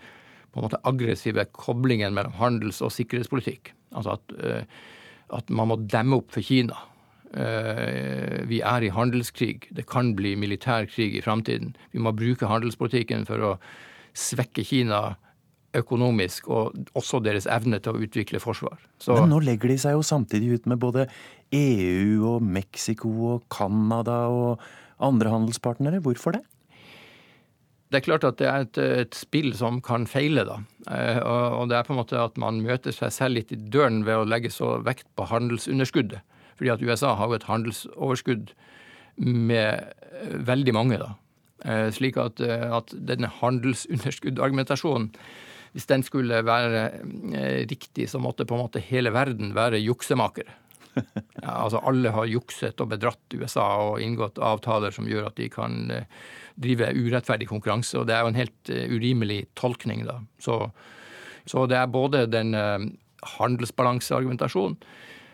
på en måte aggressive koblingen mellom handels- og sikkerhetspolitikk. Altså at, eh, at man må demme opp for Kina Eh, vi er i handelskrig. Det kan bli militær krig i framtiden. Vi må bruke handelspolitikken for å svekke Kina økonomisk, og også deres evne til å utvikle forsvar.
Så, Men nå legger de seg jo samtidig ut med både EU og Mexico og Canada og andre handelspartnere. Hvorfor det?
Det er klart at det er et, et spill som kan feile, da. Eh, og det er på en måte at man møter seg selv litt i døren ved å legge så vekt på handelsunderskuddet. Fordi at USA har jo et handelsoverskudd med eh, veldig mange, da. Eh, slik at, at denne handelsunderskuddargumentasjonen, hvis den skulle være riktig, så måtte på en måte hele verden være juksemaker. Ja, altså alle har jukset og bedratt USA og inngått avtaler som gjør at de kan drive urettferdig konkurranse. Og det er jo en helt urimelig tolkning, da. Så, så det er både den handelsbalanseargumentasjonen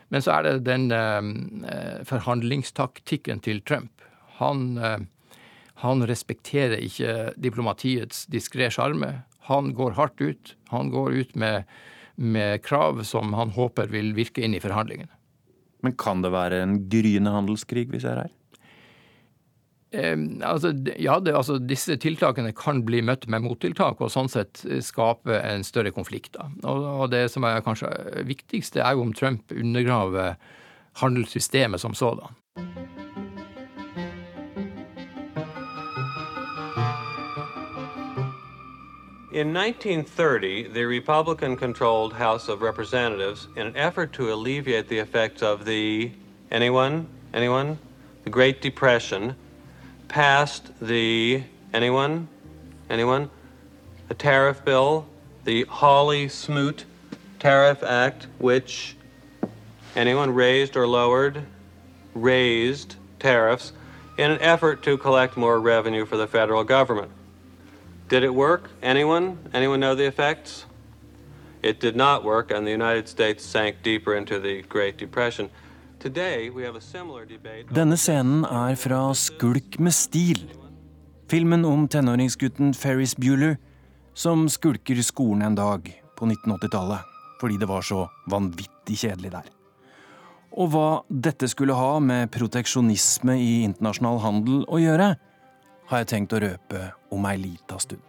men så er det den eh, forhandlingstaktikken til Trump. Han, eh, han respekterer ikke diplomatiets diskré sjarme. Han går hardt ut. Han går ut med, med krav som han håper vil virke inn i forhandlingene.
Men kan det være en gryende handelskrig vi ser her?
altså, ja, det, altså, disse tiltakene kan bli møtt med mottiltak, og sånn sett skape en større konflikt. Og, og det som er kanskje viktigste, er jo om Trump undergraver handelssystemet som sådan.
In 1930, the Republican controlled House of Representatives, in an effort to alleviate the effects of the anyone, anyone, the Great Depression, passed the anyone, anyone, a tariff bill, the Hawley-Smoot Tariff Act, which anyone raised or lowered, raised tariffs in an effort to collect more revenue for the federal government. Did it work? Anyone? Anyone know the effects? It did not work, and the United States sank deeper into the Great Depression.
Denne scenen er fra Skulk med stil. Filmen om tenåringsgutten Ferris Bueller som skulker skolen en dag på 1980-tallet fordi det var så vanvittig kjedelig der. Og hva dette skulle ha med proteksjonisme i internasjonal handel å gjøre, har jeg tenkt å røpe om ei lita stund.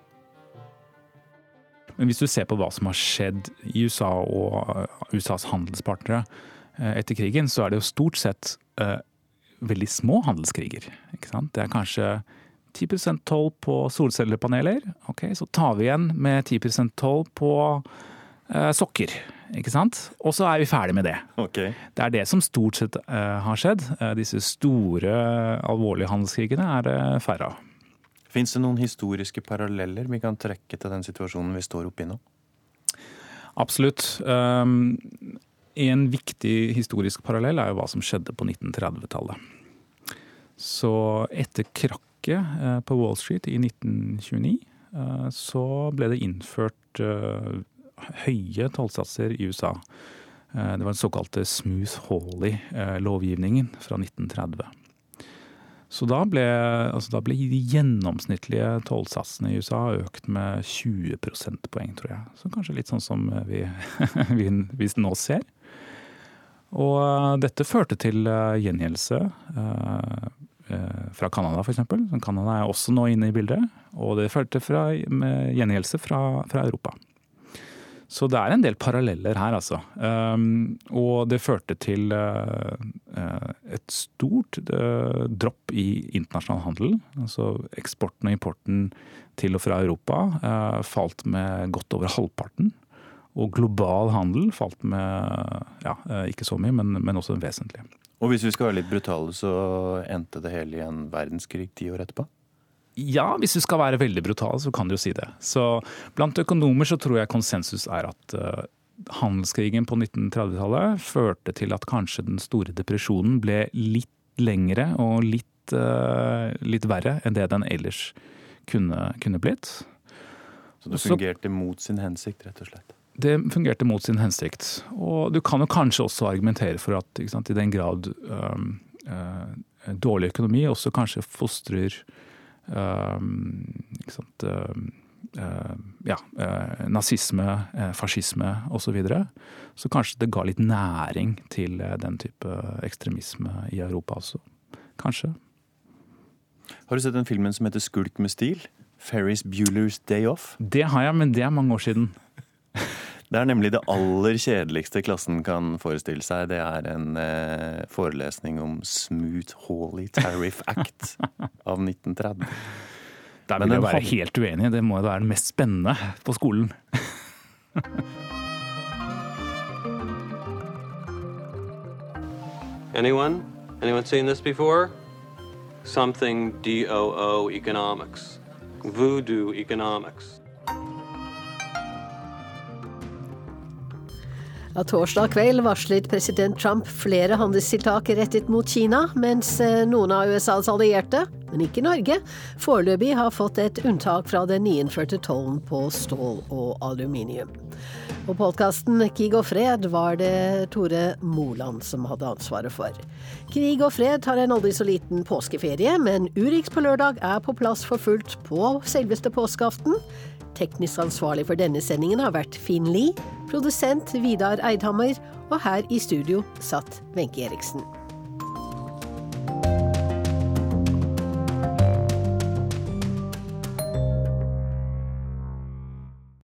Men hvis du ser på hva som har skjedd i USA og USAs handelspartnere, Eh, etter krigen, så er det jo stort sett uh, veldig små handelskriger. Det er kanskje 10 toll på solcellepaneler. Ok, Så tar vi igjen med 10 toll på uh, sokker. Ikke sant? Og så er vi ferdig med det.
Okay.
Det er det som stort sett uh, har skjedd. disse store, alvorlige handelskrigene er det færre av.
Fins det noen historiske paralleller vi kan trekke til den situasjonen vi står oppe i nå?
Absolutt. Um, en viktig historisk parallell er jo hva som skjedde på 1930-tallet. Så etter krakket eh, på Wall Street i 1929, eh, så ble det innført eh, høye tollsatser i USA. Det var den såkalte Smooth Hawley-lovgivningen fra 1930. Så da ble, altså da ble de gjennomsnittlige tollsatsene i USA økt med 20 prosentpoeng, tror jeg. Så kanskje litt sånn som vi, vi, vi nå ser. Og eh, dette førte til eh, gjengjeldelse eh, fra Canada, f.eks. Canada er også nå inne i bildet. Og det førte til gjengjeldelse fra, fra, Europa. Så det er en del paralleller her, altså. Um, og det førte til uh, et stort uh, dropp i internasjonal handel. Altså eksporten og importen til og fra Europa uh, falt med godt over halvparten. Og global handel falt med ja, ikke så mye, men, men også vesentlig.
Og hvis vi skal være litt brutale, så endte det hele i en verdenskrig ti år etterpå?
Ja, hvis du skal være veldig brutal, så kan du jo si det. Så blant økonomer så tror jeg konsensus er at uh, handelskrigen på 1930-tallet førte til at kanskje den store depresjonen ble litt lengre og litt, uh, litt verre enn det den ellers kunne, kunne blitt.
Så det fungerte mot sin hensikt, rett og slett?
det fungerte mot sin hensikt. Og du kan jo kanskje også argumentere for at sant, i den grad øh, øh, dårlig økonomi også kanskje fostrer um, sant, uh, ja, nazisme, fascisme osv. Så, videre. så kanskje det ga litt næring til den type ekstremisme i Europa også. Kanskje.
Har du sett den filmen som heter 'Skulk med stil'? Ferris Bueller's Day Off?
Det har jeg, men det er mange år siden.
Det er nemlig det aller kjedeligste klassen kan forestille seg. Det er en eh, forelesning om Smooth Hawley Tariff Act av 1930.
Der vil jeg være helt uenig. Det må jo være det mest spennende på skolen.
Anyone? Anyone seen this before? Something DOO economics. Voodoo economics.
Ja, torsdag kveld varslet president Trump flere handelstiltak rettet mot Kina, mens eh, noen av USAs allierte, men ikke Norge, foreløpig har fått et unntak fra den nyinnførte tollen på stål og aluminium. På podkasten Krig og fred var det Tore Moland som hadde ansvaret for. Krig og fred har en aldri så liten påskeferie, men Urix på lørdag er på plass for fullt på selveste påskeaften. Teknisk ansvarlig for denne sendingen har vært Finn Lie, produsent Vidar Eidhammer, og her i studio satt Wenche Eriksen.